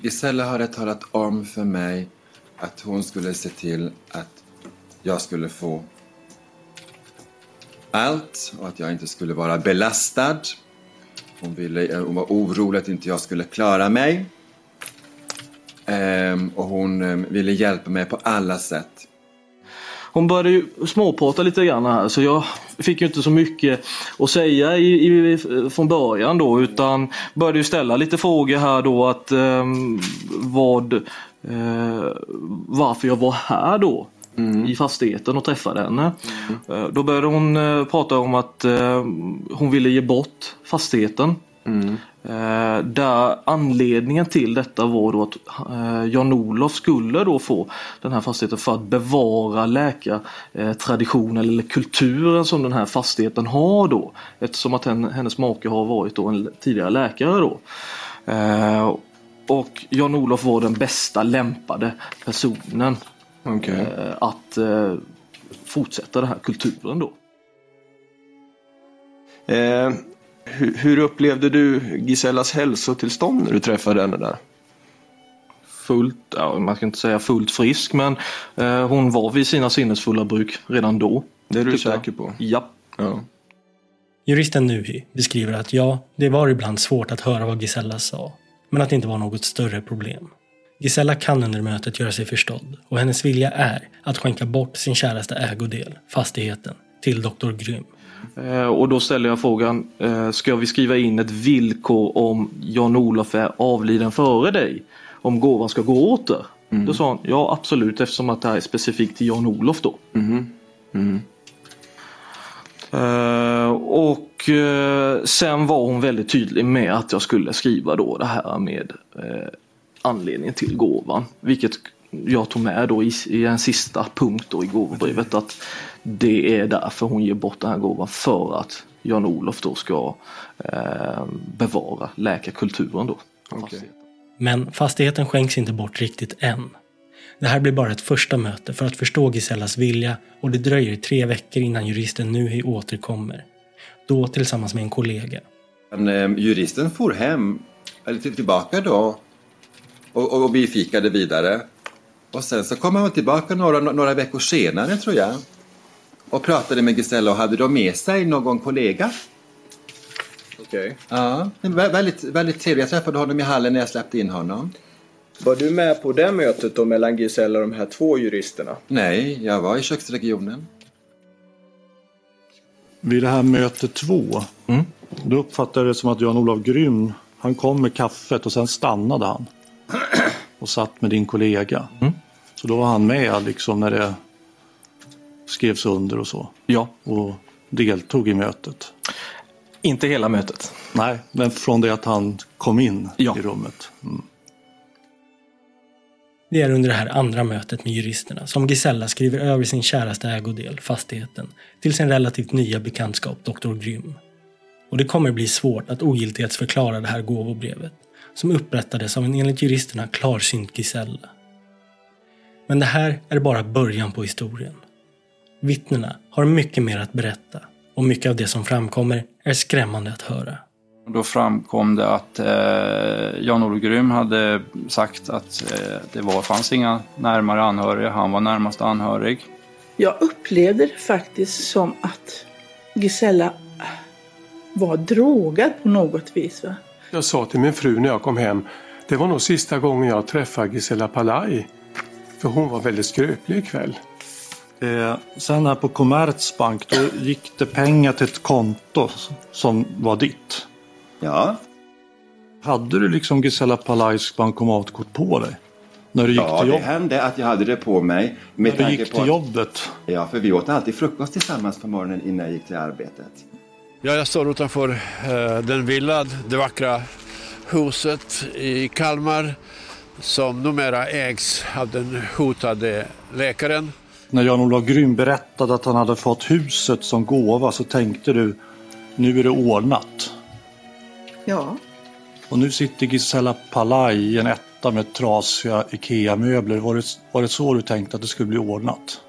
Gisella hade talat om för mig att hon skulle se till att jag skulle få allt och att jag inte skulle vara belastad. Hon, ville, eh, hon var orolig att inte jag skulle klara mig. Ehm, och hon ehm, ville hjälpa mig på alla sätt hon började ju småprata lite grann här så jag fick ju inte så mycket att säga i, i, från början då utan började ju ställa lite frågor här då att eh, vad eh, varför jag var här då i fastigheten och träffade henne. Eh, Då började hon eh, prata om att eh, hon ville ge bort fastigheten. Eh, Där anledningen till detta var då att eh, Jan-Olof skulle då få den här fastigheten för att bevara läkartraditionen eller kulturen som den här fastigheten har då. Eftersom att hen- hennes make har varit då en tidigare läkare då. Eh, Och Jan-Olof var den bästa lämpade personen eh, att eh, fortsätta den här kulturen då. Hur, hur upplevde du Gisellas hälsotillstånd när du träffade henne där? fullt, ja, man ska inte säga fullt frisk men eh, hon var vid sina sinnesfulla bruk redan då. Det är du jag. säker på? Ja. ja. Juristen Nuhi beskriver att ja, det var ibland svårt att höra vad Gisella sa, men att det inte var något större problem. Gisella kan under mötet göra sig förstådd och hennes vilja är att skänka bort sin käraste ägodel, fastigheten, till Dr. Grym. Eh, och då ställer jag frågan, eh, ska vi skriva in ett villkor om Jan-Olof är avliden före dig? Om gåvan ska gå åter? Då sa han, ja absolut eftersom att det här är specifikt till Jan-Olof då. Eh, och eh, sen var hon väldigt tydlig med att jag skulle skriva då det här med anledningen till gåvan. Vilket jag tog med då i, i en sista punkt då i gåvobrevet att det är därför hon ger bort den här gåvan för att Jan-Olof då ska eh, bevara läkarkulturen då. Men fastigheten skänks inte bort riktigt än. Det här blir bara ett första möte för att förstå Gisellas vilja och det dröjer tre veckor innan juristen Nuhi återkommer. Då tillsammans med en kollega. Men, eh, juristen for hem, eller till, tillbaka då och, och, och vi fikade vidare. Och sen så kom han tillbaka några, några veckor senare tror jag och pratade med Gisella och hade då med sig någon kollega. Okej. Ja, det var väldigt, väldigt trevligt. Jag träffade honom i hallen när jag släppte in honom. Var du med på det mötet då mellan Gisella och de här två juristerna? Nej, jag var i köksregionen. Vid det här möte två, Mm. då uppfattade jag det som att Jan-Olof Grym, han kom med kaffet och sen stannade han. Och satt med din kollega. Mm. Så då var han med liksom när det skrevs under och så. Ja. Och deltog i mötet. Inte hela mötet. Nej, men från det att han kom in i rummet. Mm. Det är under det här andra mötet med juristerna som Gisella skriver över sin käraste ägodel, fastigheten, till sin relativt nya bekantskap Dr. Grym. Och det kommer bli svårt att ogiltighetsförklara det här gåvobrevet, som upprättades av en enligt juristerna klarsynt Gisella. Men det här är bara början på historien. Vittnena har mycket mer att berätta och mycket av det som framkommer är skrämmande att höra. Då framkom det att eh, Jan-Olof Grym hade sagt att eh, det var, fanns inga närmare anhöriga, han var närmast anhörig. Jag upplevde det faktiskt som att Gisella var drogad på något vis. Va? Jag sa till min fru när jag kom hem, det var nog sista gången jag träffade Gisela Palaj. För hon var väldigt skröplig ikväll. Eh, sen här på Commerzbank, då gick det pengar till ett konto som var ditt. Ja. Hade du liksom Gisela Palajs bankomatkort på dig? När du gick ja, till det jobbet? hände att jag hade det på mig. Med När du gick på till att- jobbet? Ja, för vi åt alltid frukost tillsammans på morgonen innan jag gick till arbetet. Ja, jag står utanför eh, den villa, det vackra huset i Kalmar som numera ägs av den hotade läkaren. När Jan-Olof Grym berättade att han hade fått huset som gåva så tänkte du nu är det ordnat. Ja, Och nu sitter Gisela Palaj i en etta med trasiga IKEA-möbler. Var det, var det så du tänkte att det skulle bli ordnat?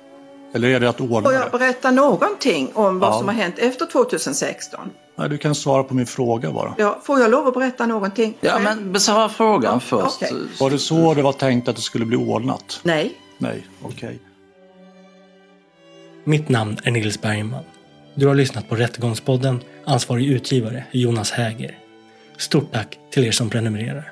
Eller är det att ordna får jag berätta någonting om vad Ja. som har hänt efter 2016? Nej, du kan svara på min fråga bara. Ja, får jag lov att berätta någonting? Ja, men besvara frågan först. okej. Var det så det var tänkt att det skulle bli ordnat? Nej. Nej, okej. Mitt namn är Nils Bergman. Du har lyssnat på Rättegångspodden. Ansvarig utgivare är Jonas Häger. Stort tack till er som prenumererar.